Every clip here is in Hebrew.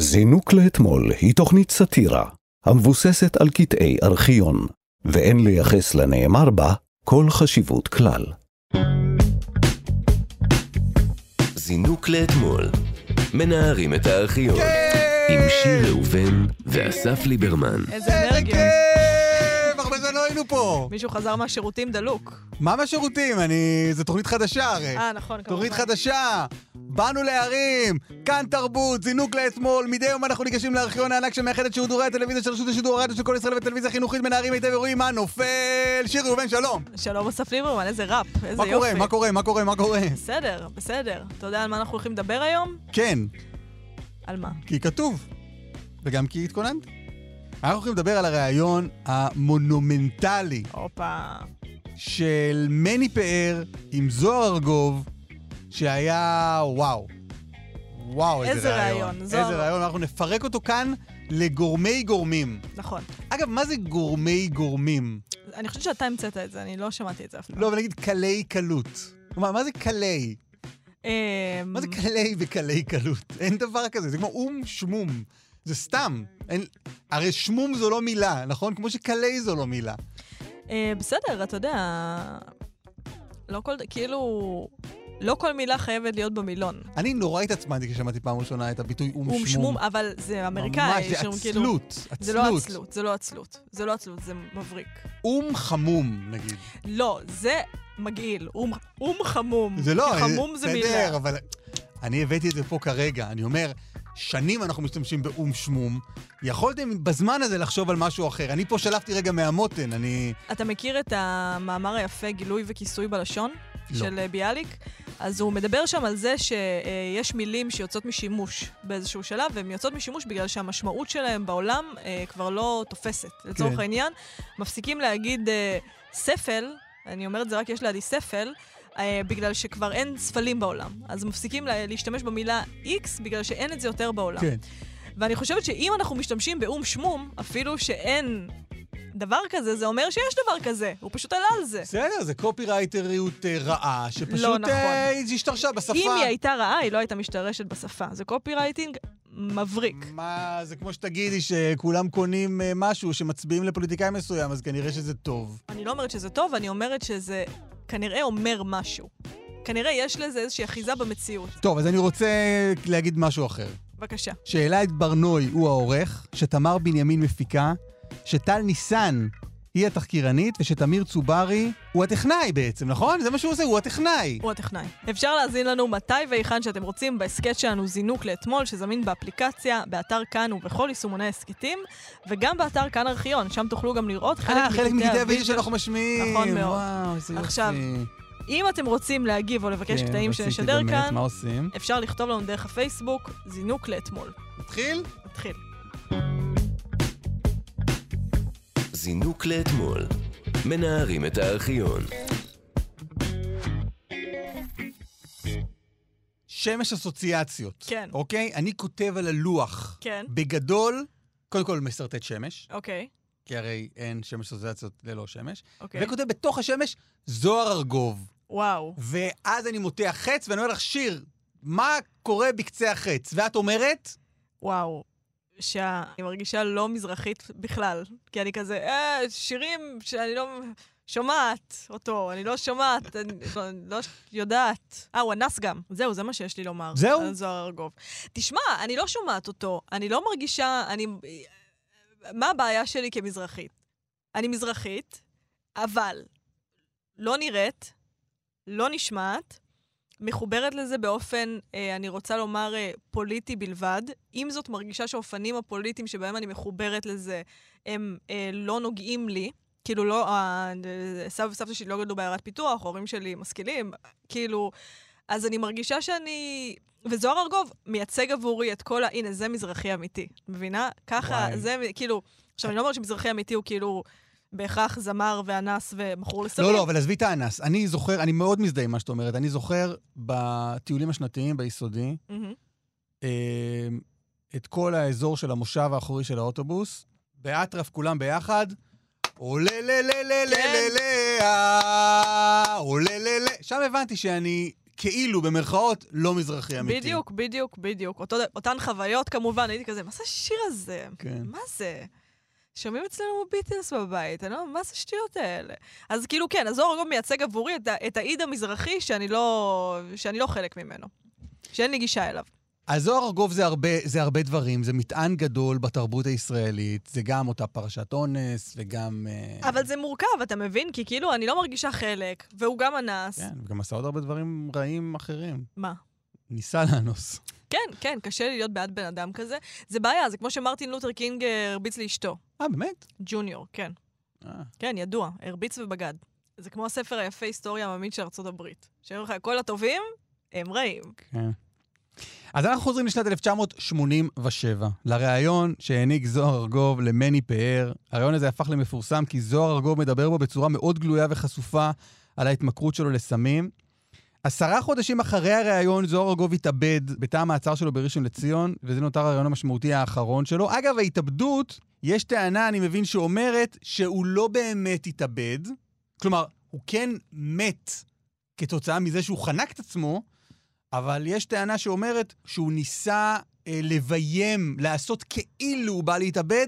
זינוק לאתמול היא תוכנית סאטירה המבוססת על קטעי ארכיון, ואין לייחס לנאמר בה כל חשיבות כלל. זינוק לאתמול. מנערים את הארכיון. עם שיר ראובן ואסף ליברמן. איזה איזה אנרגיה. היינו פה. מישהו חזר מהשירותים דלוק. מה מהשירותים? אני... זו תוכנית חדשה הרי. אה, נכון, כמובן. תוכנית חדשה! באנו להרים! כאן תרבות, זינוק לאתמול, מדי יום אנחנו ניגשים לארכיון הענק שמאחד את שידורי הטלוויזיה של רשות השידור הרדיו של כל ישראל וטלוויזיה חינוכית מנערים היטב ורואים מה נופל! שיר ראובן, שלום! שלום אסף ליברמן, איזה ראפ, איזה מה יופי. קורה? מה קורה? מה קורה? מה קורה? בסדר, בסדר. אתה יודע על מה אנחנו הולכים לדבר היום? כן, על מה? כי כתוב. וגם כי התכוננתי. אנחנו הולכים לדבר על הריאיון המונומנטלי הופה. של מני פאר עם זוהר ארגוב, שהיה וואו. וואו, איזה, איזה רעיון. רעיון, זוהר. איזה רעיון, אנחנו נפרק אותו כאן לגורמי גורמים. נכון. אגב, מה זה גורמי גורמים? אני חושבת שאתה המצאת את זה, אני לא שמעתי את זה אף פעם. לא, אבל נגיד קלי קלות. מה, מה זה קלי? אמ, מה זה קלי וקלי קלות? אין דבר כזה, זה כמו אום שמום. זה סתם. אין... הרי שמום זו לא מילה, נכון? כמו שקלי זו לא מילה. אה, בסדר, אתה יודע, לא כל, כאילו, לא כל מילה חייבת להיות במילון. אני נורא התעצמנתי כששמעתי פעם ראשונה את הביטוי אום שמום. אום שמום, אבל זה אמריקאי. ממש, זה כאילו- עצלות. זה לא עצלות. זה לא עצלות. זה לא עצלות, זה מבריק. אום חמום, נגיד. לא, זה מגעיל. אום, אום חמום. זה לא, חמום זה מילה. בסדר, אבל אני הבאתי את זה פה כרגע. אני אומר, שנים אנחנו משתמשים באום שמום. יכולתם בזמן הזה לחשוב על משהו אחר. אני פה שלפתי רגע מהמותן, אני... אתה מכיר את המאמר היפה, גילוי וכיסוי בלשון? לא. של אה, ביאליק? אז הוא מדבר שם על זה שיש מילים שיוצאות משימוש באיזשהו שלב, והן יוצאות משימוש בגלל שהמשמעות שלהן בעולם אה, כבר לא תופסת. לצורך כן. העניין, מפסיקים להגיד אה, ספל, אני אומרת זה רק יש לידי ספל, אה, בגלל שכבר אין ספלים בעולם. אז מפסיקים לה, להשתמש במילה X בגלל שאין את זה יותר בעולם. כן. ואני חושבת שאם אנחנו משתמשים באום שמום, אפילו שאין דבר כזה, זה אומר שיש דבר כזה. הוא פשוט עלה על זה. בסדר, זה קופירייטריות אה, רעה, שפשוט לא נכון. אה, היא השתרשה בשפה. אם היא הייתה רעה, היא לא הייתה משתרשת בשפה. זה קופירייטינג מבריק. מה, זה כמו שתגידי שכולם קונים אה, משהו שמצביעים לפוליטיקאי מסוים, אז כנראה שזה טוב. אני לא אומרת שזה טוב, אני אומרת שזה כנראה אומר משהו. כנראה יש לזה איזושהי אחיזה במציאות. טוב, אז אני רוצה להגיד משהו אחר. בבקשה. שאלעד ברנוי הוא העורך, שתמר בנימין מפיקה, שטל ניסן היא התחקירנית, ושתמיר צוברי הוא הטכנאי בעצם, נכון? זה מה שהוא עושה, הוא הטכנאי. הוא הטכנאי. אפשר להאזין לנו מתי והיכן שאתם רוצים בהסכת שלנו זינוק לאתמול, שזמין באפליקציה, באתר כאן ובכל יישומוני ההסכתים, וגם באתר כאן ארכיון, שם תוכלו גם לראות חלק אה, חלק מקטעי הווידאו. שאנחנו משמיעים. נכון מאוד. וואו, איזה יופי. עכשיו, אם אתם רוצים להגיב או לבקש כן, קטעים שנשדר באמת, כאן? אפשר לכתוב לנו דרך הפייסבוק, זינוק לאתמול. נתחיל? נתחיל. זינוק לאתמול. מנערים את הארכיון. שמש אסוציאציות. כן. אוקיי? אני כותב על הלוח. כן, בגדול, קודם כל מסרטט שמש, אוקיי, כי הרי אין שמש אסוציאציות ללא שמש, אוקיי. וכותב בתוך השמש זוהר ארגוב. וואו. ואז אני מותח חץ, ואני אומר לך, שיר, מה קורה בקצה החץ? ואת אומרת, וואו. שאני מרגישה לא מזרחית בכלל. כי אני כזה, אה, שירים שאני לא שומעת אותו, אני לא שומעת, אני לא, לא יודעת. אה, הוא אנס גם. זהו, זה מה שיש לי לומר. זהו? על זוהר ארגוב. תשמע, אני לא שומעת אותו, אני לא מרגישה, אני... מה הבעיה שלי כמזרחית? אני מזרחית, אבל לא נראית, לא נשמעת, מחוברת לזה באופן, אה, אני רוצה לומר, אה, פוליטי בלבד. עם זאת, מרגישה שהאופנים הפוליטיים שבהם אני מחוברת לזה, הם אה, לא נוגעים לי. כאילו, לא, אה, סבא וסבתא שלי לא גדלו בעיירת פיתוח, ההורים שלי משכילים, כאילו... אז אני מרגישה שאני... וזוהר ארגוב מייצג עבורי את כל ה... הנה, זה מזרחי אמיתי, מבינה? ככה, וואי. זה כאילו... עכשיו, אני לא אומרת שמזרחי אמיתי הוא כאילו בהכרח זמר ואנס ומכור לסמים. לא, לא, אבל עזבי את האנס. אני זוכר, אני מאוד מזדהה עם מה שאת אומרת. אני זוכר בטיולים השנתיים ביסודי. אה, את כל האזור של המושב האחורי של האוטובוס, באטרף כולם ביחד, עולה ל ל ל ל ל ל עולה ל ל... שם הבנתי שאני כאילו, במרכאות, לא מזרחי אמיתי. בדיוק, בדיוק, בדיוק. אותו, אותן חוויות כמובן, הייתי כזה, מה זה השיר הזה? כן. מה זה? שומעים אצלנו ביטלס בבית, אני לא, מה זה השטויות האלה? אז כאילו, כן, אז אור ארגוב מייצג עבורי את, את האיד המזרחי שאני לא, שאני לא חלק ממנו. שאין לי גישה אליו. אז זוהר ארגוב זה הרבה, זה הרבה דברים, זה מטען גדול בתרבות הישראלית, זה גם אותה פרשת אונס, וגם... אה, אבל זה מורכב, אתה מבין? כי כאילו, אני לא מרגישה חלק, והוא גם אנס. כן, וגם עשה עוד הרבה דברים רעים אחרים. מה? ניסה לאנוס. כן, כן, קשה לי להיות בעד בן אדם כזה. זה בעיה, זה כמו שמרטין לותר קינג הרביץ לאשתו. אה, באמת? ג'וניור, כן. אה. כן, ידוע, הרביץ ובגד. זה כמו הספר היפה היסטוריה העממית של ארצות הברית. שאומרים לך, כל הטובים הם רעים. כן. אז אנחנו חוזרים לשנת 1987, לריאיון שהעניק זוהר ארגוב למני פאר. הריאיון הזה הפך למפורסם כי זוהר ארגוב מדבר בו בצורה מאוד גלויה וחשופה על ההתמכרות שלו לסמים. עשרה חודשים אחרי הריאיון, ארגוב התאבד בתא המעצר שלו בראשון לציון, וזה נותר הריאיון המשמעותי האחרון שלו. אגב, ההתאבדות, יש טענה, אני מבין, שאומרת שהוא לא באמת התאבד. כלומר, הוא כן מת כתוצאה מזה שהוא חנק את עצמו, אבל יש טענה שאומרת שהוא ניסה אה, לביים, לעשות כאילו הוא בא להתאבד,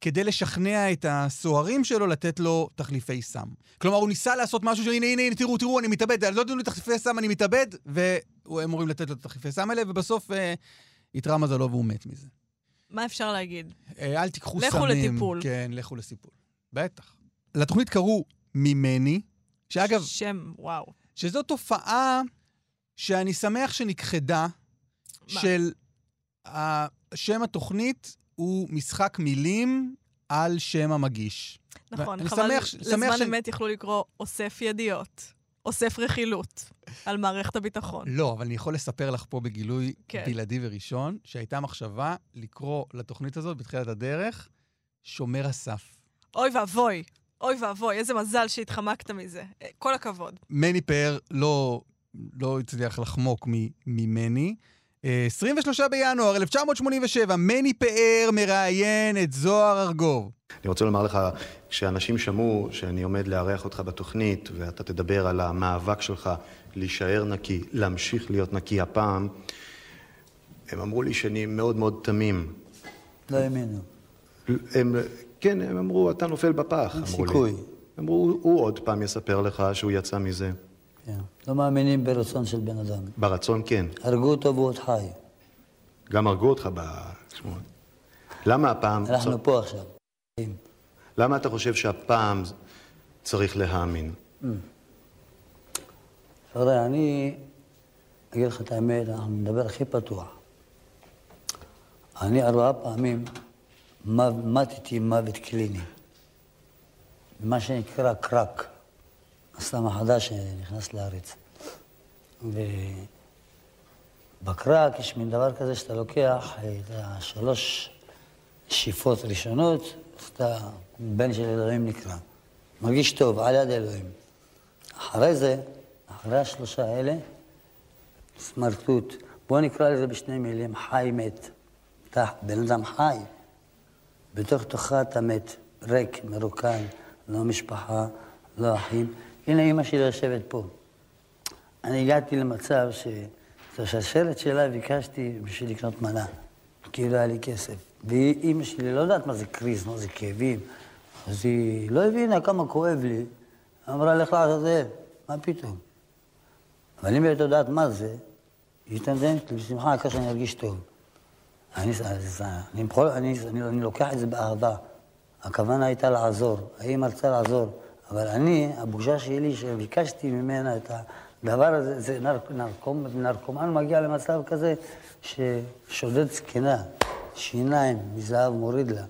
כדי לשכנע את הסוהרים שלו לתת לו תחליפי סם. כלומר, הוא ניסה לעשות משהו שהנה, הנה, הנה, תראו, תראו, אני מתאבד, לא תנו לי תחליפי סם, אני מתאבד, והם אמורים לתת לו את התחליפי סם האלה, ובסוף אה, מזלו והוא מת מזה. מה אפשר להגיד? אה, אל תיקחו לכו סמים. לטיפול. כן, לכו לטיפול. בטח. לתוכנית קראו ממני, שאגב, שם, וואו. שזו תופעה שאני שמח שנכחדה, מה? של ה- שם התוכנית הוא משחק מילים על שם המגיש. נכון, חבל, שמח לזמן ש- אמת יכלו לקרוא אוסף ידיעות, אוסף רכילות על מערכת הביטחון. לא, אבל אני יכול לספר לך פה בגילוי כן. בלעדי וראשון, שהייתה מחשבה לקרוא לתוכנית הזאת בתחילת הדרך שומר הסף. אוי ואבוי, אוי ואבוי, איזה מזל שהתחמקת מזה. כל הכבוד. מני פאר לא, לא הצליח לחמוק ממני. אה, 23 בינואר 1987, מני פאר מראיין את זוהר ארגוב. אני רוצה לומר לך, כשאנשים שמעו שאני עומד לארח אותך בתוכנית, ואתה תדבר על המאבק שלך להישאר נקי, להמשיך להיות נקי הפעם, הם אמרו לי שאני מאוד מאוד תמים. לא האמינו. הם, כן, הם אמרו, אתה נופל בפח, אין אמרו לי. סיכוי. אמרו, "הוא- הוא עוד פעם יספר לך שהוא יצא מזה. כן. לא מאמינים ברצון של בן אדם. ברצון כן. הרגו אותו והוא עוד חי. גם הרגו אותך בשמועות. למה הפעם... אנחנו פה עכשיו. למה אתה חושב שהפעם צריך להאמין? תראה, אני אגיד לך את האמת, אנחנו נדבר הכי פתוח. אני ארבעה פעמים מתתי מוות קליני. מה שנקרא קרק, הסם החדש שנכנס לארץ. ובקרק יש מין דבר כזה שאתה לוקח את השלוש שאיפות ראשונות, אתה בן של אלוהים נקרא. מרגיש טוב, על יד אלוהים. אחרי זה, אחרי השלושה האלה, סמרטוט. בואו נקרא לזה בשני מילים, חי מת. אתה בן אדם חי, בתוך תוכך אתה מת, ריק, מרוקן, לא משפחה, לא אחים. הנה אימא שלי יושבת פה. אני הגעתי למצב שאת השרשרת שלה ביקשתי בשביל לקנות מנה, כי לא היה לי כסף. ואימא שלי לא יודעת מה זה קריז, מה זה כאבים. אז היא לא הבינה כמה כואב לי. אמרה, לך לעזאזל, מה פתאום? אבל אם היא הייתה יודעת מה זה, היא נותנת לי בשמחה, העיקר שאני ארגיש טוב. אני, אז, אני, אני, אני, אני לוקח את זה באהבה. הכוונה הייתה לעזור, האמא רצתה לעזור, אבל אני, הבושה שלי שביקשתי ממנה את הדבר הזה, זה נר, נרקומ, נרקומן מגיע למצב כזה ששודד זקנה, שיניים מזהב מוריד לה.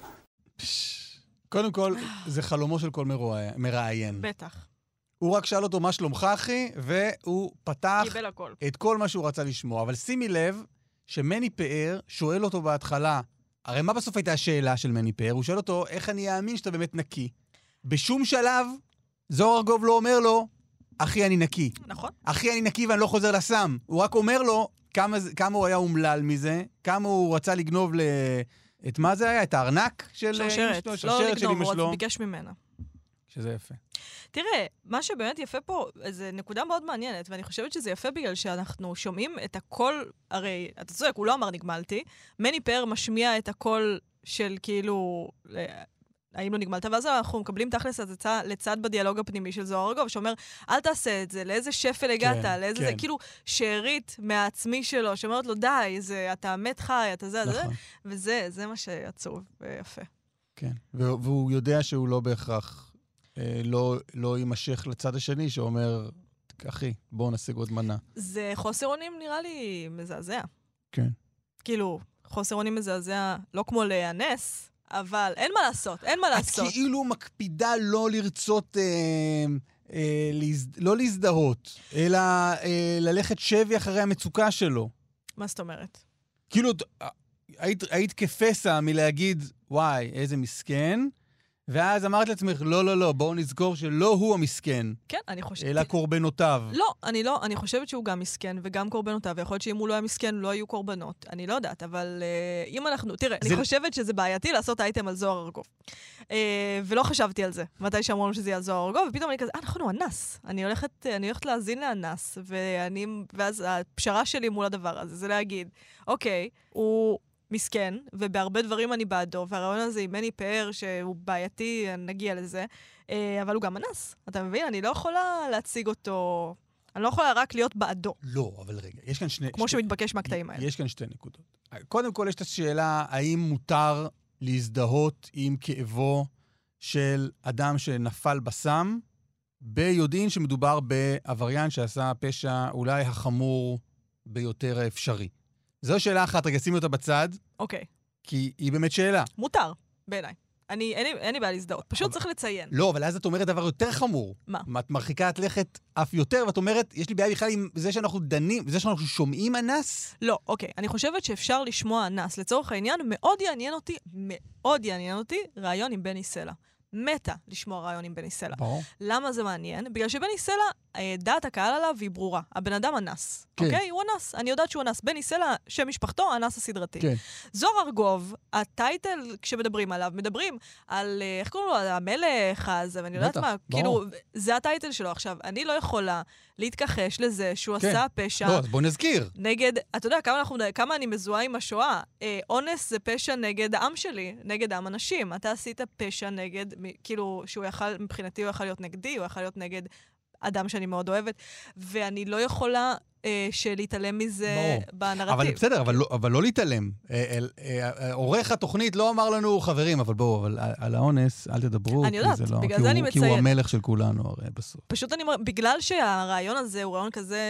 קודם כל, זה חלומו של כל מראיין. בטח. הוא רק שאל אותו, מה שלומך, אחי? והוא פתח קיבל הכל. את כל מה שהוא רצה לשמוע. אבל שימי לב שמני פאר שואל אותו בהתחלה, הרי מה בסוף הייתה השאלה של מני פאר? הוא שואל אותו, איך אני אאמין שאתה באמת נקי? בשום שלב זוהר ארגוב לא אומר לו, אחי, אני נקי. נכון. אחי, אני נקי ואני לא חוזר לסם. הוא רק אומר לו כמה, כמה הוא היה אומלל מזה, כמה הוא רצה לגנוב ל... את מה זה היה? את הארנק של אמא שרשרת. שלו? לא שרשרת של לגנוב, אמא הוא שלו. ביקש ממנה. שזה יפה. תראה, מה שבאמת יפה פה, זו נקודה מאוד מעניינת, ואני חושבת שזה יפה בגלל שאנחנו שומעים את הקול, הרי, אתה צודק, הוא לא אמר נגמלתי, מני פאר משמיע את הקול של כאילו, אה, האם לא נגמלת, ואז אנחנו מקבלים תכלס הצצה לצד בדיאלוג הפנימי של זוהר ארגוב, שאומר, אל תעשה את זה, לאיזה שפל הגעת, כן, לאיזה כן. זה, כאילו, שארית מהעצמי שלו, שאומרת לו, די, זה, אתה מת חי, אתה זה, זה, נכון, וזה, זה מה שעצוב ויפה. כן. והוא והוא יודע שהוא לא בהכרח, אה, לא, לא יימשך לצד השני, שאומר, אחי, בואו נשיג עוד מנה. זה חוסר אונים נראה לי מזעזע. כן. כאילו, חוסר אונים מזעזע, לא כמו להיאנס, אבל אין מה לעשות, אין מה לעשות. את כאילו מקפידה לא לרצות, אה, אה, להז... לא להזדהות, אלא אה, ללכת שבי אחרי המצוקה שלו. מה זאת אומרת? כאילו, ת- היית, היית כפסע מלהגיד, וואי, איזה מסכן, ואז אמרת לעצמך, לא, לא, לא, בואו נזכור שלא הוא המסכן, כן, אני חושבת... אלא קורבנותיו. לא, אני לא, אני חושבת שהוא גם מסכן וגם קורבנותיו, ויכול להיות שאם הוא לא היה מסכן, לא היו קורבנות. אני לא יודעת, אבל uh, אם אנחנו... תראה, זה- אני חושבת שזה בעייתי לעשות אייטם על זוהר ארגוב. Uh, ולא חשבתי על זה, מתי שאמרו לנו שזה יהיה על זוהר ארגוב, ופתאום אני כזה, אה, נכון, הוא אנס. אני הולכת, אני הולכת להאזין לאנס, ואני... ואז הפשרה שלי מול הדבר הזה זה להגיד, אוקיי, הוא... מסכן, ובהרבה דברים אני בעדו, והרעיון הזה עם מני פאר, שהוא בעייתי, נגיע לזה, אה, אבל הוא גם אנס. אתה מבין? אני לא יכולה להציג אותו... אני לא יכולה רק להיות בעדו, לא, אבל רגע, יש כאן שני... כמו שני- שמתבקש מהקטעים האלה. יש כאן שתי נקודות. קודם כל, יש את השאלה, האם מותר להזדהות עם כאבו של אדם שנפל בסם, ביודעין שמדובר בעבריין שעשה פשע אולי החמור ביותר האפשרי. זו שאלה אחת, רגע, שימי אותה בצד, אוקיי, כי היא באמת שאלה. מותר, בעיניי. אני, אין, לי- אין לי בעיה להזדהות, פשוט אבל- צריך לציין. לא, אבל אז את אומרת דבר יותר חמור. מה? את מרחיקת לכת אף יותר, ואת אומרת, יש לי בעיה בכלל עם זה שאנחנו דנים, זה שאנחנו שומעים אנס? לא, אוקיי, אני חושבת שאפשר לשמוע אנס. לצורך העניין, מאוד יעניין אותי, מאוד יעניין אותי, ראיון עם בני סלע. מתה לשמוע ראיון עם בני סלע. ברור. למה זה מעניין? בגלל שבני סלע, אה, דעת הקהל עליו היא ברורה. הבן אדם אנס, כן. אוקיי? הוא אנס. אני יודעת שהוא אנס. בני סלע, שם משפחתו, האנס הסדרתי. כן. זוהר ארגוב, הטייטל, כשמדברים עליו, מדברים על, אה, איך קוראים לו, על המלך הזה, ואני יודעת מה, ברור. כאילו, זה הטייטל שלו. עכשיו, אני לא יכולה להתכחש לזה שהוא כן. עשה פשע לא, אז בוא נזכיר. נגד, אתה יודע, כמה, אנחנו, כמה אני מזוהה עם השואה. אה, אונס זה פשע נגד העם שלי, נגד עם הנשים. אתה עשית פשע נגד, כאילו, שהוא יכל, מבחינתי הוא יכל להיות נגדי, הוא יכל להיות נגד אדם שאני מאוד אוהבת, ואני לא יכולה אה, שלהתעלם מזה ברור. בנרטיב. אבל בסדר, אבל לא, אבל לא להתעלם. אה, אה, אה, עורך התוכנית לא אמר לנו, חברים, אבל בואו, אבל על- על האונס, אל תדברו. אני יודעת, זה לא, בגלל כי זה הוא- אני כי הוא מציינת. המלך של כולנו הרי בסוף. פשוט אני אומרת, בגלל שהרעיון הזה הוא רעיון כזה,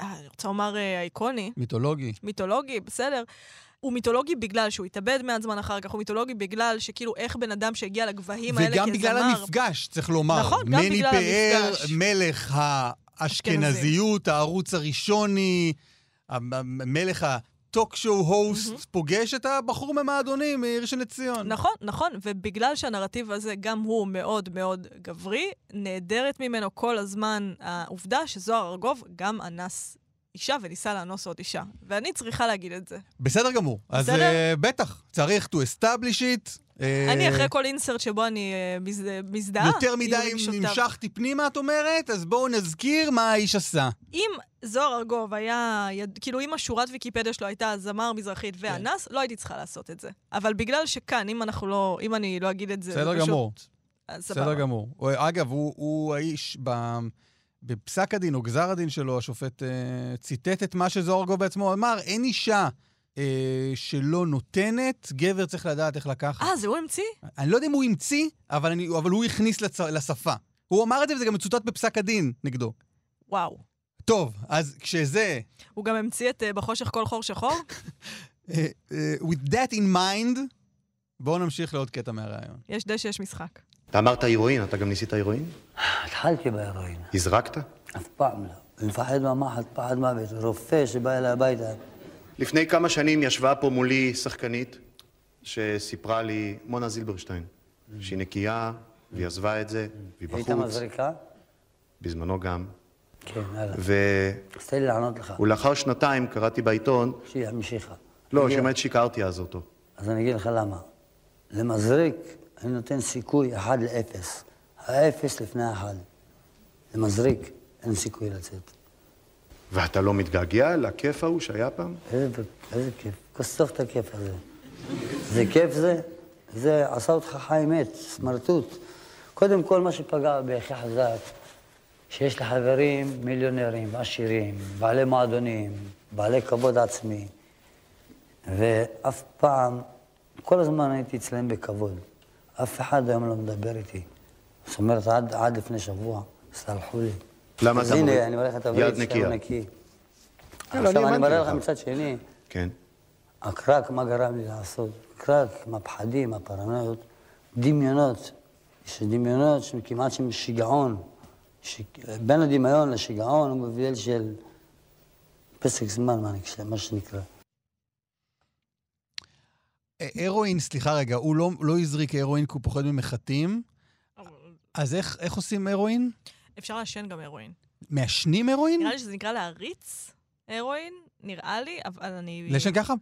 אני רוצה לומר איקוני, מיתולוגי. מיתולוגי, בסדר. הוא מיתולוגי בגלל שהוא התאבד מעט זמן אחר כך, הוא מיתולוגי בגלל שכאילו איך בן אדם שהגיע לגבהים האלה כזמר... וגם בגלל המפגש, צריך לומר. נכון, גם בגלל פאר, המפגש. מלך האשכנזיות, הערוץ הראשוני, מלך הטוק שואו הוסט, פוגש את הבחור ממועדונים מראשון לציון. נכון, נכון, ובגלל שהנרטיב הזה גם הוא מאוד מאוד גברי, נעדרת ממנו כל הזמן העובדה שזוהר ארגוב גם אנס אישה וניסה לאנוס עוד אישה. ואני צריכה להגיד את זה. בסדר גמור. אז בסדר? אה, בטח, צריך to establish it. אה, אני אחרי כל אינסרט שבו אני אה, מז- מזדהה, יותר מדי יהיו רגשותיו. נמשכתי פנימה, את אומרת? אז בואו נזכיר מה האיש עשה. אם זוהר ארגוב היה, יד... כאילו אם השורת ויקיפדיה שלו הייתה זמר מזרחית כן. ואנס, לא הייתי צריכה לעשות את זה. אבל בגלל שכאן, אם אנחנו לא, אם אני לא אגיד את זה, בסדר פשוט... גמור. אז בסדר. גמור. אגב, הוא, הוא האיש, ב, בפסק הדין או גזר הדין שלו, השופט אה, ציטט את מה שזוהר גוב בעצמו אמר, אין אישה אה, שלא נותנת, גבר צריך לדעת איך לקחת. אה, זה הוא המציא? אני לא יודע אם הוא המציא, אבל, אני, אבל הוא הכניס לצ, לשפה. הוא אמר את זה וזה גם מצוטט בפסק הדין נגדו. וואו. טוב, אז כשזה, הוא גם המציא את אה, בחושך כל חור שחור? אה, אה, with that in mind, בואו נמשיך לעוד קטע מהרעיון. יש דשא, יש משחק. אתה אמרת הירואין, אתה גם ניסית הירואין? התחלתי בהירואין, הזרקת? אף פעם לא. אני מפחד מהמחט, פחד מוות. רופא שבא אליי הביתה, לפני כמה שנים ישבה פה מולי שחקנית שסיפרה לי, מונה זילברשטיין, שהיא נקייה, והיא עזבה את זה, והיא הייתה בחוץ, מזריקה? בזמנו גם, כן, הלאה. ו- אז תן לי לענות לך. ולאחר שנתיים קראתי בעיתון, שהיא המשיכה. לא, שבאמת שיקרתי אז אותו. אז אני אגיד לך למה. למזריק אני נותן סיכוי 1 ל-0. האפס לפני האחד. זה מזריק, אין סיכוי לצאת. ואתה לא מתגעגע לכיף ההוא שהיה פעם? איזה, איזה כיף. כוסוף את הכיף הזה. זה כיף זה? זה עשה אותך חי מת, סמרטוט. קודם כל, מה שפגע בי הכי חזק, שיש לי חברים מיליונרים, עשירים, בעלי מועדונים, בעלי כבוד עצמי, ואף פעם, כל הזמן הייתי אצלם בכבוד. אף אחד היום לא מדבר איתי. זאת אומרת, עד, עד לפני שבוע, סלחו לי. למה אתה מוריד? הנה, אני מראה לך את יד הברית, נקייה. שער נקי. לא, אני עכשיו מראה לך. מצד שני, כן. הקרק, מה גרם לי לעשות? קרק, עם הפחדים, הפרנויות, דמיונות. יש דמיונות שכמעט שהם שיגעון. ש... בין הדמיון לשיגעון הוא מבדל של פסק זמן, מה שנקרא. אה, הרואין, סליחה רגע, הוא לא, לא הזריק הרואין כי הוא פוחד ממחטים, אז איך, איך עושים הרואין? אפשר לעשן גם הרואין. מעשנים הרואין? נראה לי שזה נקרא להריץ הרואין, נראה לי, אבל אני... לשם ככה?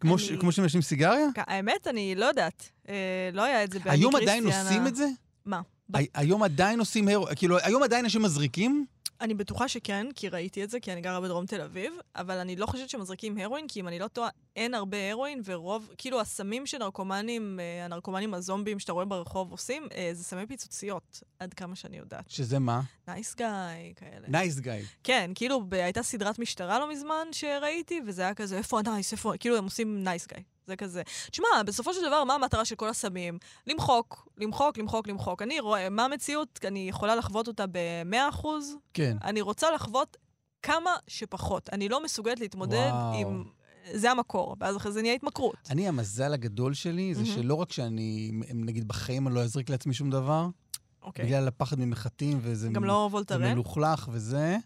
כמו, ש, אני- כמו שמעשנים סיגריה? האמת, אני לא יודעת. אה, לא היה את זה באני היום. עדיין עושים את זה? מה? הי- היום עדיין עושים הרואין, כאילו, היום עדיין אנשים מזריקים? אני בטוחה שכן, כי ראיתי את זה, כי אני גרה בדרום תל אביב, אבל אני לא חושבת שמזריקים הרואין, כי אם אני לא טועה, אין הרבה הרואין, ורוב, כאילו הסמים שנרקומנים, אה, הנרקומנים הזומבים שאתה רואה ברחוב עושים, אה, זה סמי פיצוציות, עד כמה שאני יודעת. שזה מה? נייס גאי, כאלה. נייס גאי. כן, כאילו, ב- הייתה סדרת משטרה לא מזמן שראיתי, וזה היה כזה, איפה הנייס, איפה... כאילו, הם עושים נייס גאי. זה כזה. תשמע, בסופו של דבר, מה המטרה של כל הסמים? למחוק, למחוק, למחוק, למחוק. אני רואה, מה המציאות? אני יכולה לחוות אותה ב-100%. כן. אני רוצה לחוות כמה שפחות. אני לא מסוגלת להתמודד וואו. עם... זה המקור, ואז אחרי זה נהיה התמכרות. אני, המזל הגדול שלי זה מהמם. שלא רק שאני, נגיד, בחיים אני לא אזריק לעצמי שום דבר, אוקיי. בגלל הפחד ממחטים, וזה גם לא זה וולטרן? מלוכלך וזה,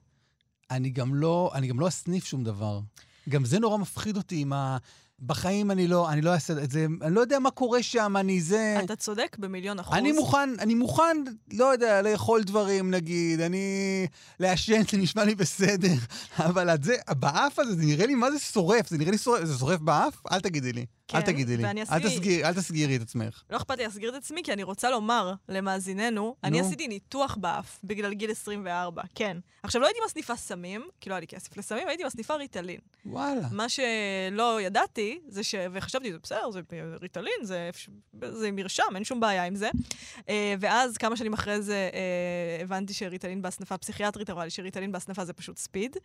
אני גם לא, אני גם לא אסניף שום דבר. גם זה נורא מפחיד אותי עם ה... בחיים אני לא, אני לא אעשה את זה, אני לא יודע מה קורה שם, אני זה... אתה צודק במיליון אחוז. אני מוכן, אני מוכן, לא יודע, לאכול דברים נגיד, אני... לעשן, זה נשמע לי בסדר, אבל את זה, באף הזה, זה נראה לי, מה זה שורף? זה נראה לי שורף, זה שורף באף? אל תגידי לי. אל כן, תגידי לי. ואני אל תסגיר- אל תסגירי את עצמך. לא אכפת לי להסגיר את עצמי, כי אני רוצה לומר למאזיננו, אני נו. עשיתי ניתוח באף בגלל גיל 24, כן. עכשיו, לא הייתי מסניפה סמים, כי לא היה לי כסף לסמים, הייתי מסניפה ריטלין. וואלה. מה שלא ידעתי, זה ש... וחשבתי, זה בסדר, זה ריטלין, זה, זה מרשם, אין שום בעיה עם זה. אה, ואז כמה שנים אחרי זה אה, הבנתי שריטלין בהסנפה פסיכיאטרית אמרה לי שריטלין בהסנפה זה פשוט ספיד.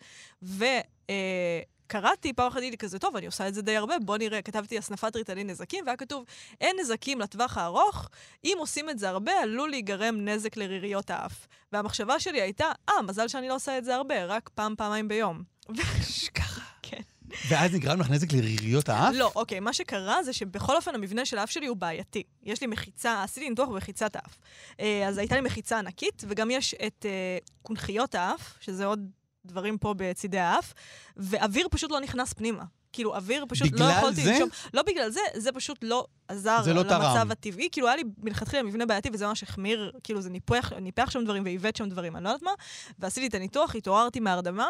ו... אה, קראתי, פעם אחת לי כזה, טוב, אני עושה את זה די הרבה, בוא נראה, כתבתי הסנפת ריטלין נזקים, והיה כתוב, אין נזקים לטווח הארוך, אם עושים את זה הרבה, עלול להיגרם נזק לריריות האף. והמחשבה שלי הייתה, אה, מזל שאני לא עושה את זה הרבה, רק פעם, פעמיים ביום. ככה. כן. ואז נגרם לך נזק לריריות האף? לא, אוקיי, מה שקרה זה שבכל אופן המבנה של האף שלי הוא בעייתי. יש לי מחיצה, עשיתי ניתוח במחיצת האף. אה, אז הייתה לי מחיצה ענקית, וגם יש את אה, קונכיות האף, שזה עוד דברים פה בצידי האף, ואוויר פשוט לא נכנס פנימה. כאילו, אוויר פשוט לא יכולתי זה? לנשום. לא בגלל זה, זה פשוט לא עזר זה לא למצב תרם. הטבעי. כאילו, היה לי מלכתחילה מבנה בעייתי, וזה ממש החמיר, כאילו, זה ניפח, ניפח שם דברים ועיוות שם דברים, אני לא יודעת מה. ועשיתי את הניתוח, התעוררתי מהרדמה.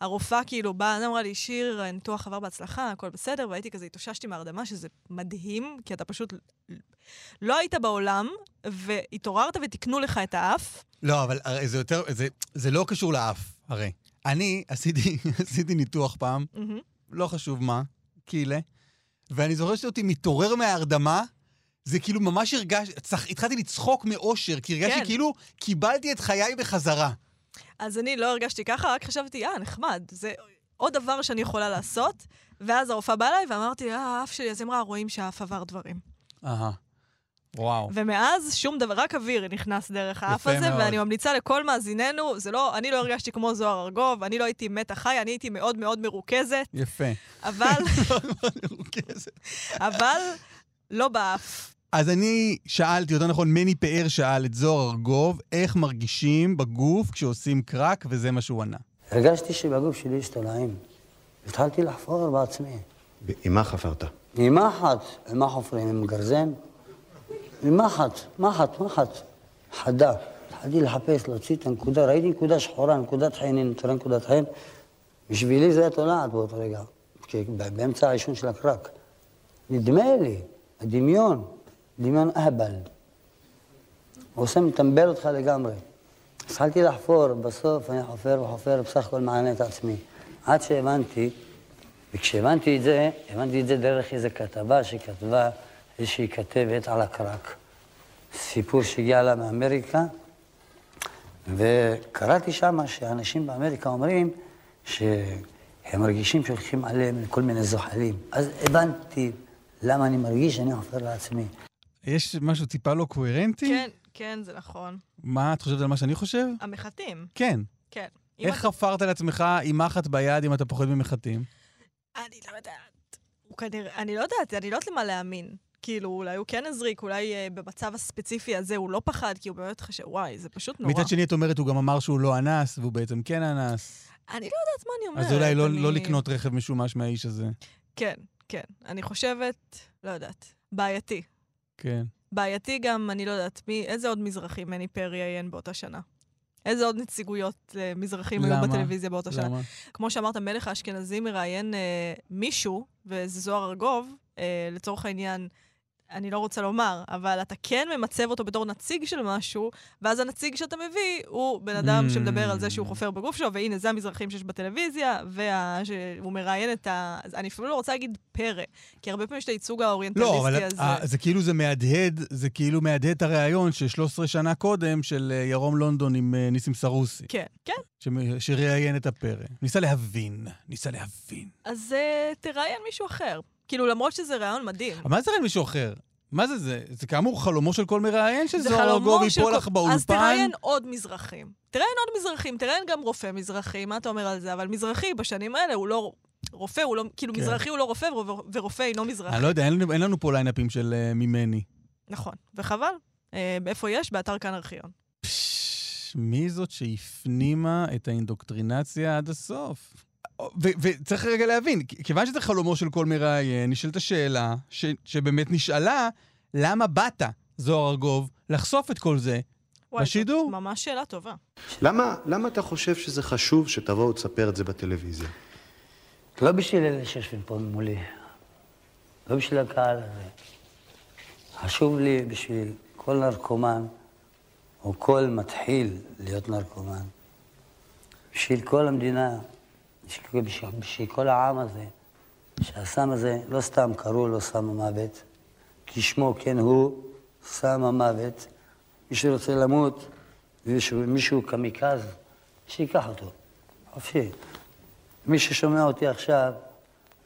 הרופאה כאילו באה, אמרה לי, שיר, הניתוח עבר בהצלחה, הכל בסדר, והייתי כזה, התאוששתי מהרדמה, שזה מדהים, כי אתה פשוט לא היית בעולם, והתעוררת ותיקנו לך את האף. לא, אבל זה יותר, זה, זה לא קשור לאף, הרי. אני עשיתי, עשיתי ניתוח פעם. לא חשוב מה, קילה, ואני זוכר שאותי מתעורר מההרדמה, זה כאילו ממש הרגש, צח, התחלתי לצחוק מאושר, כי הרגשתי כן. כאילו קיבלתי את חיי בחזרה. אז אני לא הרגשתי ככה, רק חשבתי, אה, נחמד, זה עוד דבר שאני יכולה לעשות. ואז הרופאה באה אליי ואמרתי, אה, האף שלי, אז היא אמרה, רואים שהאף עבר דברים. אהה. וואו. ומאז שום דבר, רק אוויר נכנס דרך האף הזה, מאוד. ואני ממליצה לכל מאזיננו, זה לא, אני לא הרגשתי כמו זוהר ארגוב, אני לא הייתי מתה חי, אני הייתי מאוד מאוד מרוכזת, יפה. אבל, מרוכזת. אבל לא באף. אז אני שאלתי, יותר נכון, מני פאר שאל את זוהר ארגוב, איך מרגישים בגוף כשעושים קרק, וזה מה שהוא ענה. הרגשתי שבגוף שלי יש תולעים. התחלתי לחפור בעצמי. עם מה חפרת? עם מחט, עם מה חופרים? עם גרזן? עם מחט, מחט. חדה. התחלתי לחפש, להוציא את הנקודה, ראיתי נקודה שחורה, נקודת חן, הנה, תראה נקודת חן. בשבילי זה היה תולעת באותו רגע, באמצע העישון של הקרק. נדמה לי, הדמיון, דמיון אהבל. הוא עושה, מטמבל אותך לגמרי. התחלתי לחפור, בסוף אני חופר וחופר, בסך הכל מענה את עצמי. עד שהבנתי, וכשהבנתי את זה, הבנתי את זה דרך איזו כתבה שכתבה איזושהי כתבת על הקרק. סיפור שהגיע לה מאמריקה, וקראתי שמה שאנשים באמריקה אומרים שהם מרגישים שהולכים עליהם כל מיני זוחלים. אז הבנתי למה אני מרגיש שאני חופר לעצמי. יש משהו טיפה לא קוהרנטי? כן, כן, זה נכון. מה את חושבת על מה שאני חושב? המחטים, כן. כן. אם איך חפרת לעצמך עם מחט ביד אם אתה פוחד ממחטים? אני לא יודעת. הוא כנראה, אני לא יודעת, אני לא יודעת למה להאמין. כאילו, אולי הוא כן הזריק, אולי אה, במצב הספציפי הזה הוא לא פחד, כי הוא באמת חשב, וואי, זה פשוט נורא. מצד שני, את אומרת, הוא גם אמר שהוא לא אנס, והוא בעצם כן אנס. אני לא יודעת מה אני אומרת. אז אולי לא, אני... לא לקנות רכב משומש מהאיש הזה. כן, כן. אני חושבת, לא יודעת, בעייתי. כן. בעייתי גם, אני לא יודעת, מי, איזה עוד מזרחים מני פרי ראיין באותה שנה? איזה עוד נציגויות אה, מזרחים היו למה? בטלוויזיה באותה שנה? למה? כמו שאמרת, מלך האשכנזים מראיין אה, מישהו, וזה זוהר ארגוב, אה, לצורך העניין, אני לא רוצה לומר, אבל אתה כן ממצב אותו בתור נציג של משהו, ואז הנציג שאתה מביא הוא בן אדם Mm. שמדבר על זה שהוא חופר בגוף שלו, והנה, זה המזרחים שיש בטלוויזיה, והוא מראיין את ה... אני אפילו לא רוצה להגיד פרא, כי הרבה פעמים יש את הייצוג האוריינטליסטי לא, אבל הזה. אה, זה כאילו זה מהדהד, זה כאילו מהדהד את הריאיון של 13 שנה קודם של אה, ירום לונדון עם אה, ניסים סרוסי, כן, כן. שמ- שראיין את הפרא. ניסה להבין, ניסה להבין. אז uh, תראיין מישהו אחר. כאילו, למרות שזה רעיון מדהים. אבל מה זה ראיין מישהו אחר? מה זה זה? זה כאמור חלומו של כל מראיין של ייפול לך באולפן? אז תראיין עוד מזרחים. תראיין עוד מזרחים, תראיין גם רופא מזרחי, מה אתה אומר על זה? אבל מזרחי בשנים האלה הוא לא... רופא הוא לא... כאילו, כן. מזרחי הוא לא רופא ור- ורופא אינו מזרחי. אני לא יודע, אין לנו- אין לנו פה ליינאפים של אה, ממני. נכון, וחבל. אה, איפה יש? באתר כאן ארכיון. פש, מי זאת שהפנימה את האינדוקטרינציה עד הסוף? וצריך רגע להבין, כיוון שזה חלומו של כל מראיין, נשאלת השאלה, ש- שבאמת נשאלה, למה באת, זוהר ארגוב, לחשוף את כל זה? וואי, בשידור? זאת ממש שאלה טובה. למה, למה אתה חושב שזה חשוב שתבוא ותספר את זה בטלוויזיה? לא בשביל אלה שיושבים פה מולי, לא בשביל הקהל הזה. חשוב לי בשביל כל נרקומן, או כל מתחיל להיות נרקומן, בשביל כל המדינה, בשביל, בשביל, כל העם הזה, שהסם הזה, לא סתם קראו לו סם המוות, כי שמו כן הוא סם המוות. מי שרוצה למות, ומישהו מישהו קמיקז, שייקח אותו, חופשי. מי ששומע אותי עכשיו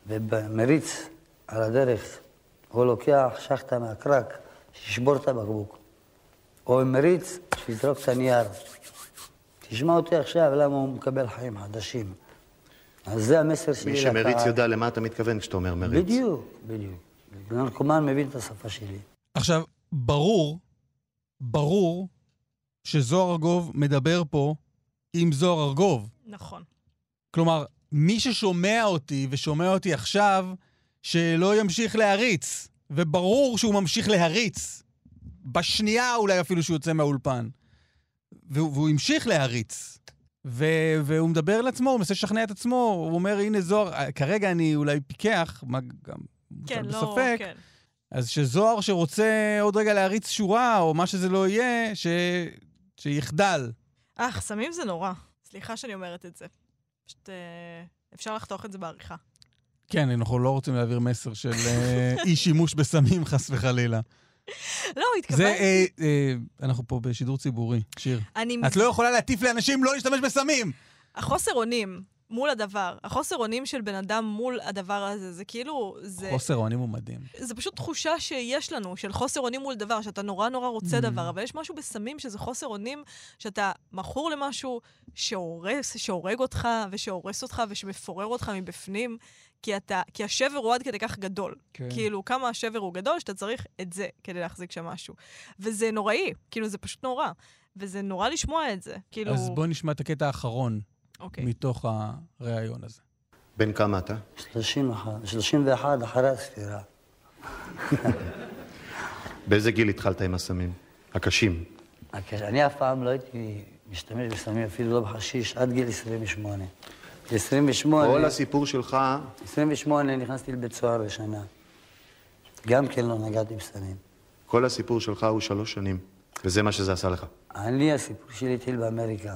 ומריץ על הדרך, או לוקח שחטה מהקרק, שישבור את הבקבוק, או מריץ, שיזרוק את הנייר. תשמע אותי עכשיו, למה הוא מקבל חיים חדשים. אז זה המסר שלי מי. שמריץ יודע למה אתה מתכוון כשאתה אומר מריץ. בדיוק, בדיוק. נרקומן מבין את השפה שלי. עכשיו, ברור, ברור שזוהר ארגוב מדבר פה עם זוהר ארגוב. נכון. כלומר, מי ששומע אותי ושומע אותי עכשיו, שלא ימשיך להריץ. וברור שהוא ממשיך להריץ. בשנייה אולי אפילו שהוא יוצא מהאולפן. והוא, והוא המשיך להריץ. ו, והוא מדבר לעצמו, הוא מנסה לשכנע את עצמו, הוא אומר, הנה זוהר, כרגע אני אולי פיקח, מה גם כן, לא... בספק, כן. אז שזוהר שרוצה עוד רגע להריץ שורה, או מה שזה לא יהיה, ש... שיחדל. אה, סמים זה נורא. סליחה שאני אומרת את זה. פשוט אה, אפשר לחתוך את זה בעריכה. כן, אנחנו לא רוצים להעביר מסר של אה, אי שימוש בסמים, חס וחלילה. לא, זה, התכוונתי... אה, אה, אנחנו פה בשידור ציבורי, שיר. אני... את לא יכולה להטיף לאנשים לא להשתמש בסמים! החוסר אונים מול הדבר, החוסר אונים של בן אדם מול הדבר הזה, זה כאילו... זה... חוסר אונים הוא מדהים. זה פשוט תחושה שיש לנו, של חוסר אונים מול דבר, שאתה נורא נורא רוצה Mm. דבר, אבל יש משהו בסמים שזה חוסר אונים, שאתה מכור למשהו שהורס, שהורג אותך, ושהורס אותך, ושמפורר אותך מבפנים, כי, אתה, כי השבר הוא עד כדי כך גדול. כן. כאילו, כמה השבר הוא גדול, שאתה צריך את זה כדי להחזיק שם משהו. וזה נוראי, כאילו, זה פשוט נורא. וזה נורא לשמוע את זה. כאילו... אז בואי נשמע את הקטע האחרון אוקיי. מתוך הריאיון הזה. בן כמה אתה? 31, 31 אחרי הספירה. באיזה גיל התחלת עם הסמים? הקשים. הקש- אני אף פעם לא הייתי משתמש בסמים, אפילו לא בחשיש, עד גיל 28. כל 28, הסיפור שלך, 28 נכנסתי לבית סוהר לשנה. גם כן לא נגעתי בסמים. כל הסיפור שלך הוא שלוש שנים. וזה מה שזה עשה לך. אני, הסיפור שלי התחיל באמריקה.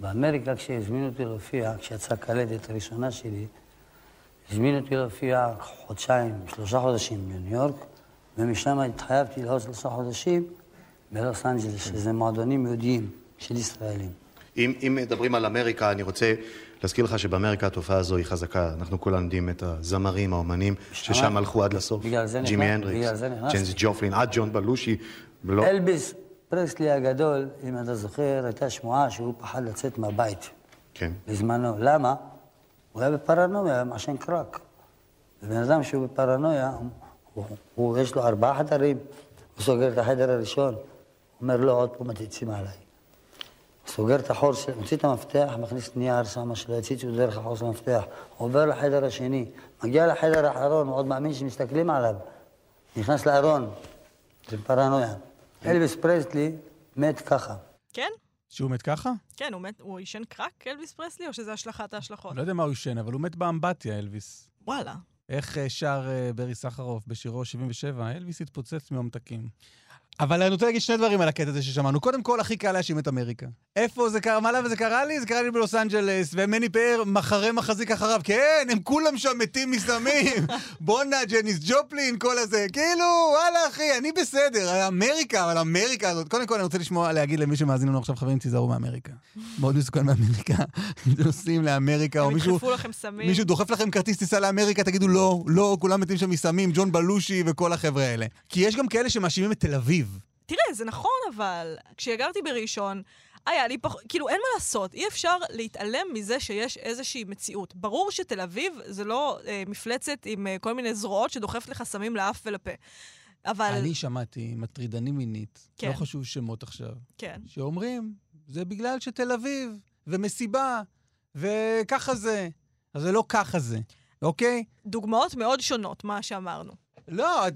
באמריקה, כשהזמינו אותי להופיע, כשיצאה קלטת הראשונה שלי, הזמינו אותי להופיע חודשיים, שלושה חודשים בניו יורק, ומשם התחייבתי לעוד שלושה חודשים בלוס אנג'לס, שזה מועדונים יהודיים של ישראלים. אם, אם מדברים על אמריקה, אני רוצה להזכיר לך שבאמריקה התופעה הזו היא חזקה. אנחנו כולנו יודעים את הזמרים, האומנים, ששם הלכו עד לסוף. ג'ימי הנדריקס. ג'נס ג'ופלין, עד ג'ון בלושי. ולא... אלביס פרסלי הגדול, אם אתה זוכר, הייתה שמועה שהוא פחד לצאת מהבית כן. בזמנו. למה? הוא היה בפרנויה, היה מעשן קרק. ובן אדם שהוא בפרנויה, הוא, הוא, יש לו ארבעה חדרים, הוא סוגר את החדר הראשון, אומר, לא, עוד פעם תצאי מעליי. סוגר את החור, של- מוציא את המפתח, מכניס נייר, שם שלא יציצו דרך החור של המפתח, עובר לחדר השני, מגיע לחדר האחרון, הוא עוד מאמין שמסתכלים עליו, נכנס לארון, זה פרנויה. אלוויס פרסלי מת ככה. כן? שהוא מת ככה? כן, הוא מת, הוא עישן קרק, אלוויס פרסלי, או שזה השלכת ההשלכות? לא יודע מה הוא עישן, אבל הוא מת באמבטיה, אלוויס. וואלה. איך אה, שר אה, ברי סחרוף בשירו 77, אלוויס התפוצץ ממתקים. אבל אני רוצה להגיד שני דברים על הקטע הזה ששמענו. קודם כל, הכי קל להאשים את אמריקה. איפה זה קרה? מה למה זה קרה לי? זה קרה לי בלוס אנג'לס, ומני פאר מחרה מחזיק אחריו. כן, הם כולם שם מתים מסמים. בואנה, ג'ניס ג'ופלין, כל הזה. כאילו, וואלה, אחי, אני בסדר. אמריקה, אבל אמריקה הזאת. קודם כל, אני רוצה לשמוע, להגיד למי שמאזין לנו עכשיו, חברים, תיזהרו מאמריקה. מאוד מסוכן מאמריקה. אם אתם נוסעים לאמריקה, או הם מישהו... ידחפו לכם סמים. מישהו דוחף לכם כרטיס טיסה לאמריקה, תגידו לא, לא, כולם מתים שם מסמים, ג'ון בלושי וכל החבר'ה האלה. כי יש גם כאלה שמאשימים את תל אביב. תראה, זה נכון, אבל כשגרתי בראשון, היה לי פחות, כאילו, אין מה לעשות, אי אפשר להתעלם מזה שיש איזושהי מציאות. ברור שתל אביב זה לא אה, מפלצת עם אה, כל מיני זרועות שדוחפת לך סמים לאף ולפה. אבל... אני שמעתי מטרידנים מינית, כן. לא חשוב שמות עכשיו, כן. שאומרים, זה בגלל שתל אביב, ומסיבה, וככה זה. אז זה לא ככה זה, אוקיי? דוגמאות מאוד שונות, מה שאמרנו. לא,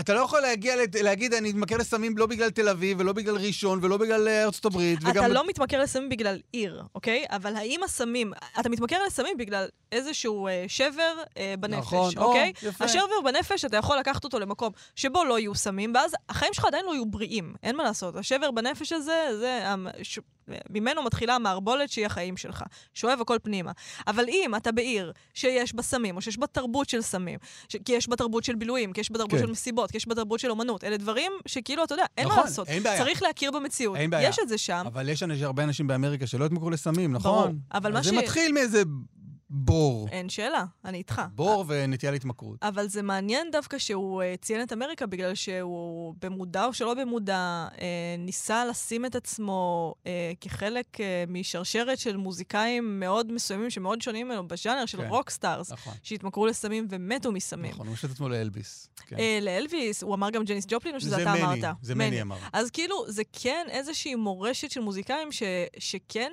אתה לא יכול להגיע, להגיד, אני מתמכר לסמים לא בגלל תל אביב, ולא בגלל ראשון, ולא בגלל אה, ארצות הברית, אתה לא מתמכר לסמים בגלל עיר, אוקיי? אבל האם הסמים... אתה מתמכר לסמים בגלל איזשהו אה, שבר אה, בנפש, נכון, או, אוקיי? יפה. השבר בנפש, אתה יכול לקחת אותו למקום שבו לא יהיו סמים, ואז החיים שלך עדיין לא יהיו בריאים, אין מה לעשות. השבר בנפש הזה, זה... ש... ממנו מתחילה המערבולת שהיא החיים שלך. שואב הכל פנימה. אבל אם אתה בעיר שיש בה סמים, או שיש בה תרבות של סמים, ש... כי יש בה תרבות של בילויים, כי יש בה תרבות כן. של מסיבות, כי יש בה תרבות של אומנות, אלה דברים שכאילו, אתה יודע, אין נכון, מה לעשות. אין בעיה. צריך להכיר במציאות. אין בעיה. יש את זה שם. אבל יש אנשים- הרבה אנשים באמריקה שלא התמכרו לסמים, נכון? ברור, אבל מה אז זה ש- מתחיל מאיזה בור. אין שאלה, אני איתך. בור ונטייה להתמכרות. אבל זה מעניין דווקא שהוא uh, ציין את אמריקה, בגלל שהוא במודע או שלא במודע uh, ניסה לשים את עצמו uh, כחלק מהשרשרת של מוזיקאים מאוד מסוימים, שמאוד שונים ממנו בז'אנר של כן. רוקסטארס, נכון. שהתמכרו לסמים ומתו מסמים. נכון, הוא את עצמו לאלביס. כן. אה, לאלוויס, הוא אמר גם ג'ניס ג'ופלין, או שזה זה אתה מני, אמרת? זה מני אמר. אז כאילו, זה כן איזושהי מורשת של מוזיקאים ש, שכן,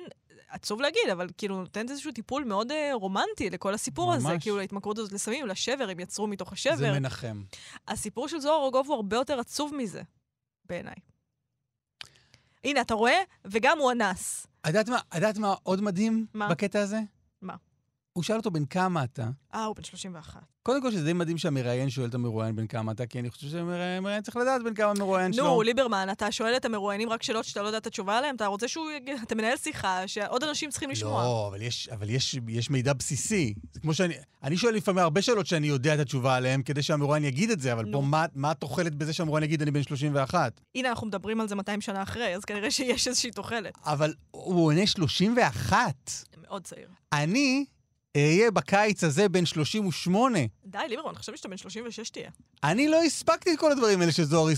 עצוב להגיד, אבל כאילו נותנת איזשהו טיפול מאוד אה, רומנטי לכל הסיפור הזה, ממש. כאילו להתמכרות הזאת לסמים, לשבר, הם יצרו מתוך השבר. זה מנחם. הסיפור של זוהר ארגוב הוא הרבה יותר עצוב מזה, בעיניי. הנה, אתה רואה? וגם הוא אנס. את יודעת מה, מה עוד מדהים מה? בקטע הזה? מה? הוא שאל אותו בן כמה אתה. אה, הוא בן 31. קודם כל שזה די מדהים שהמראיין שואל את המרואיין בן כמה אתה, כי אני חושב שהמראיין צריך לדעת בן כמה המרואיין שלו. נו, ליברמן, אתה שואל את המרואיינים רק שאלות שאתה לא יודע את התשובה עליהן? אתה רוצה שהוא יגיד, אתה מנהל שיחה שעוד אנשים צריכים לשמוע. לא, אבל יש, אבל יש, יש מידע בסיסי. זה כמו שאני... אני שואל לפעמים הרבה שאלות שאני יודע את התשובה עליהן, כדי שהמרואיין יגיד את זה, אבל נו. פה מה, מה התוחלת בזה שהמרואיין יגיד אני בן 31? הנה, אנחנו מדברים על זה 200 שנה אחרי, אז כנראה שיש איזושהי תוחלת. אבל הוא עונה 31. מאוד צעיר. אני אהיה בקיץ הזה בן 38. די, ליברמן, חשבתי שאתה בן 36 תהיה. אני לא הספקתי את כל הדברים האלה שזוהר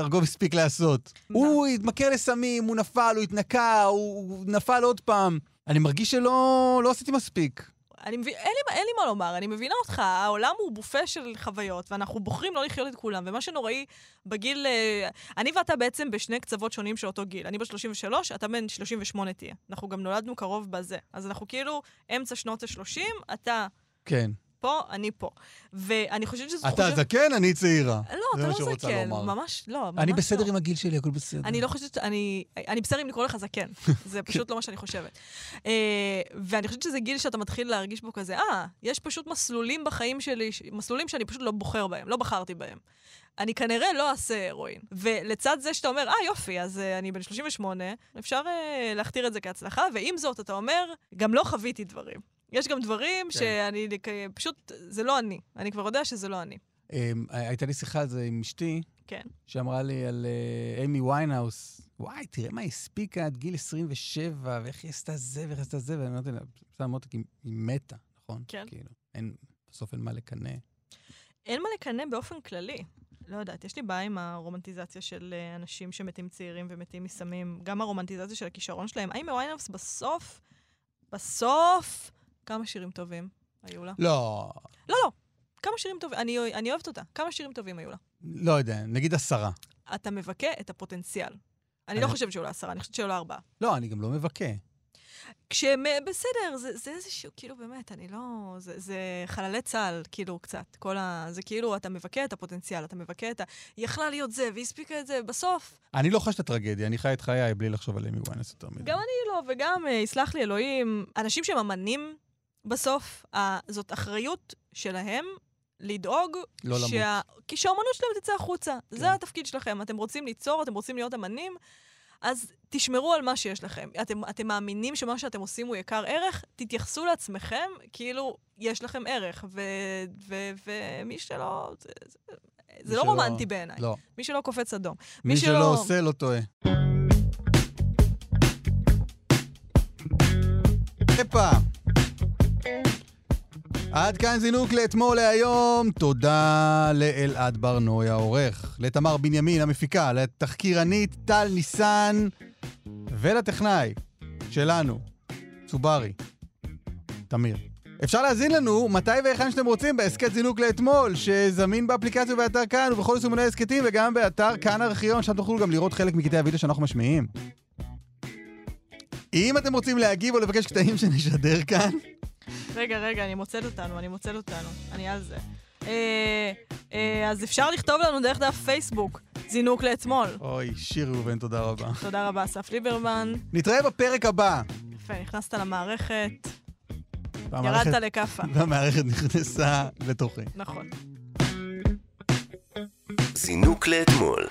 ארגוב הספיק לעשות. הוא התמכר לסמים, הוא נפל, הוא התנקה, הוא נפל עוד פעם. אני מרגיש שלא לא עשיתי מספיק. אני מבין, אין לי, אין לי מה לומר, אני מבינה אותך, העולם הוא בופה של חוויות, ואנחנו בוחרים לא לחיות את כולם, ומה שנוראי בגיל... אה, אני ואתה בעצם בשני קצוות שונים של אותו גיל. אני בת 33, אתה בן 38 תהיה. אנחנו גם נולדנו קרוב בזה. אז אנחנו כאילו אמצע שנות ה-30, אתה כן. פה, אני פה. ואני חושבת שזו אתה זקן, אני צעירה. לא, אתה לא זקן, לומר. ממש לא, ממש אני לא. בסדר עם הגיל שלי, הכל בסדר. אני לא חושבת, אני, אני בסדר אם לקרוא לך זקן, זה פשוט לא מה שאני חושבת. אה, ואני חושבת שזה גיל שאתה מתחיל להרגיש בו כזה, אה, יש פשוט מסלולים בחיים שלי, מסלולים שאני פשוט לא בוחר בהם, לא בחרתי בהם. אני כנראה לא אעשה הרואין. ולצד זה שאתה אומר, אה, יופי, אז אה, אני בן 38, אפשר אה, להכתיר את זה כהצלחה, ועם זאת, אתה אומר, גם לא חוויתי דברים. יש גם דברים כן. שאני, פשוט, זה לא אני. אני כבר יודע שזה לא אני. אמ, הייתה לי שיחה על זה עם אשתי, כן. שאמרה לי על אה, אמי ויינהאוס. וואי, תראה מה היא הספיקה עד גיל 27, ואיך היא עשתה זה, ואיך היא עשתה זה, ואני אמרתי לה, בסדר, כי היא מתה, נכון? כן. כאילו, אין, בסוף אין מה לקנא. אין מה לקנא באופן כללי. לא יודעת, יש לי בעיה עם הרומנטיזציה של אה, אנשים שמתים צעירים ומתים מסמים. גם הרומנטיזציה של הכישרון שלהם. האם ויינהאוס בסוף, בסוף, כמה שירים טובים היו לה? לא, לא, לא, כמה שירים טובים, אני, אני אוהבת אותה. כמה שירים טובים היו לה? לא יודע, נגיד עשרה. אתה מבכה את הפוטנציאל. אני אני- לא חושבת שהיו לה עשרה, אני חושבת שהיו לה ארבעה. לא, אני גם לא מבכה. כשהם, אה, בסדר, זה, זה איזשהו, כאילו, באמת, אני לא... זה, זה חללי צה"ל, כאילו, קצת. כל ה... זה כאילו, אתה מבכה את הפוטנציאל, אתה מבכה את ה... היא יכלה להיות זה, והיא הספיקה את זה, בסוף. אני לא חש את הטרגדיה, אני חי את חיי בלי לחשוב על אמי ויינהאוס יותר מדי. גם אני לא, וגם, אה, יסלח לי אלוהים, אנשים שהם אמנים, בסוף, ה... זאת אחריות שלהם לדאוג לא למות. שה... כי שהאומנות שלהם תצא החוצה. כן. זה התפקיד שלכם. אתם רוצים ליצור, אתם רוצים להיות אמנים, אז תשמרו על מה שיש לכם. אתם, אתם מאמינים שמה שאתם עושים הוא יקר ערך, תתייחסו לעצמכם כאילו יש לכם ערך. ו... ו... ומי שלא... זה, זה, זה לא שלא- רומנטי בעיניי. לא. מי שלא קופץ אדום. מי שלא עושה, לא טועה. הפה. עד כאן זינוק לאתמול להיום. תודה לאלעד ברנוי העורך, לתמר בנימין המפיקה, לתחקירנית טל ניסן ולטכנאי שלנו, צוברי, תמיר. אפשר להזין לנו מתי והיכן שאתם רוצים בהסכת זינוק לאתמול, שזמין באפליקציה ובאתר כאן ובכל יישומוני הסכתים וגם באתר כאן ארכיון, שם תוכלו גם לראות חלק מקטעי הוידאו שאנחנו משמיעים. אם אתם רוצים להגיב או לבקש קטעים שנשדר כאן, רגע, רגע, אני מוצאת אותנו, אני מוצאת אותנו. אני על זה. אה, אה, אז אפשר לכתוב לנו דרך דף פייסבוק, זינוק לאתמול. אוי, שיר ראובן, תודה רבה. תודה רבה, אסף ליברמן. נתראה בפרק הבא. יפה, נכנסת למערכת, ירדת לכאפה. והמערכת נכנסה לתוכי. נכון. זינוק לאתמול.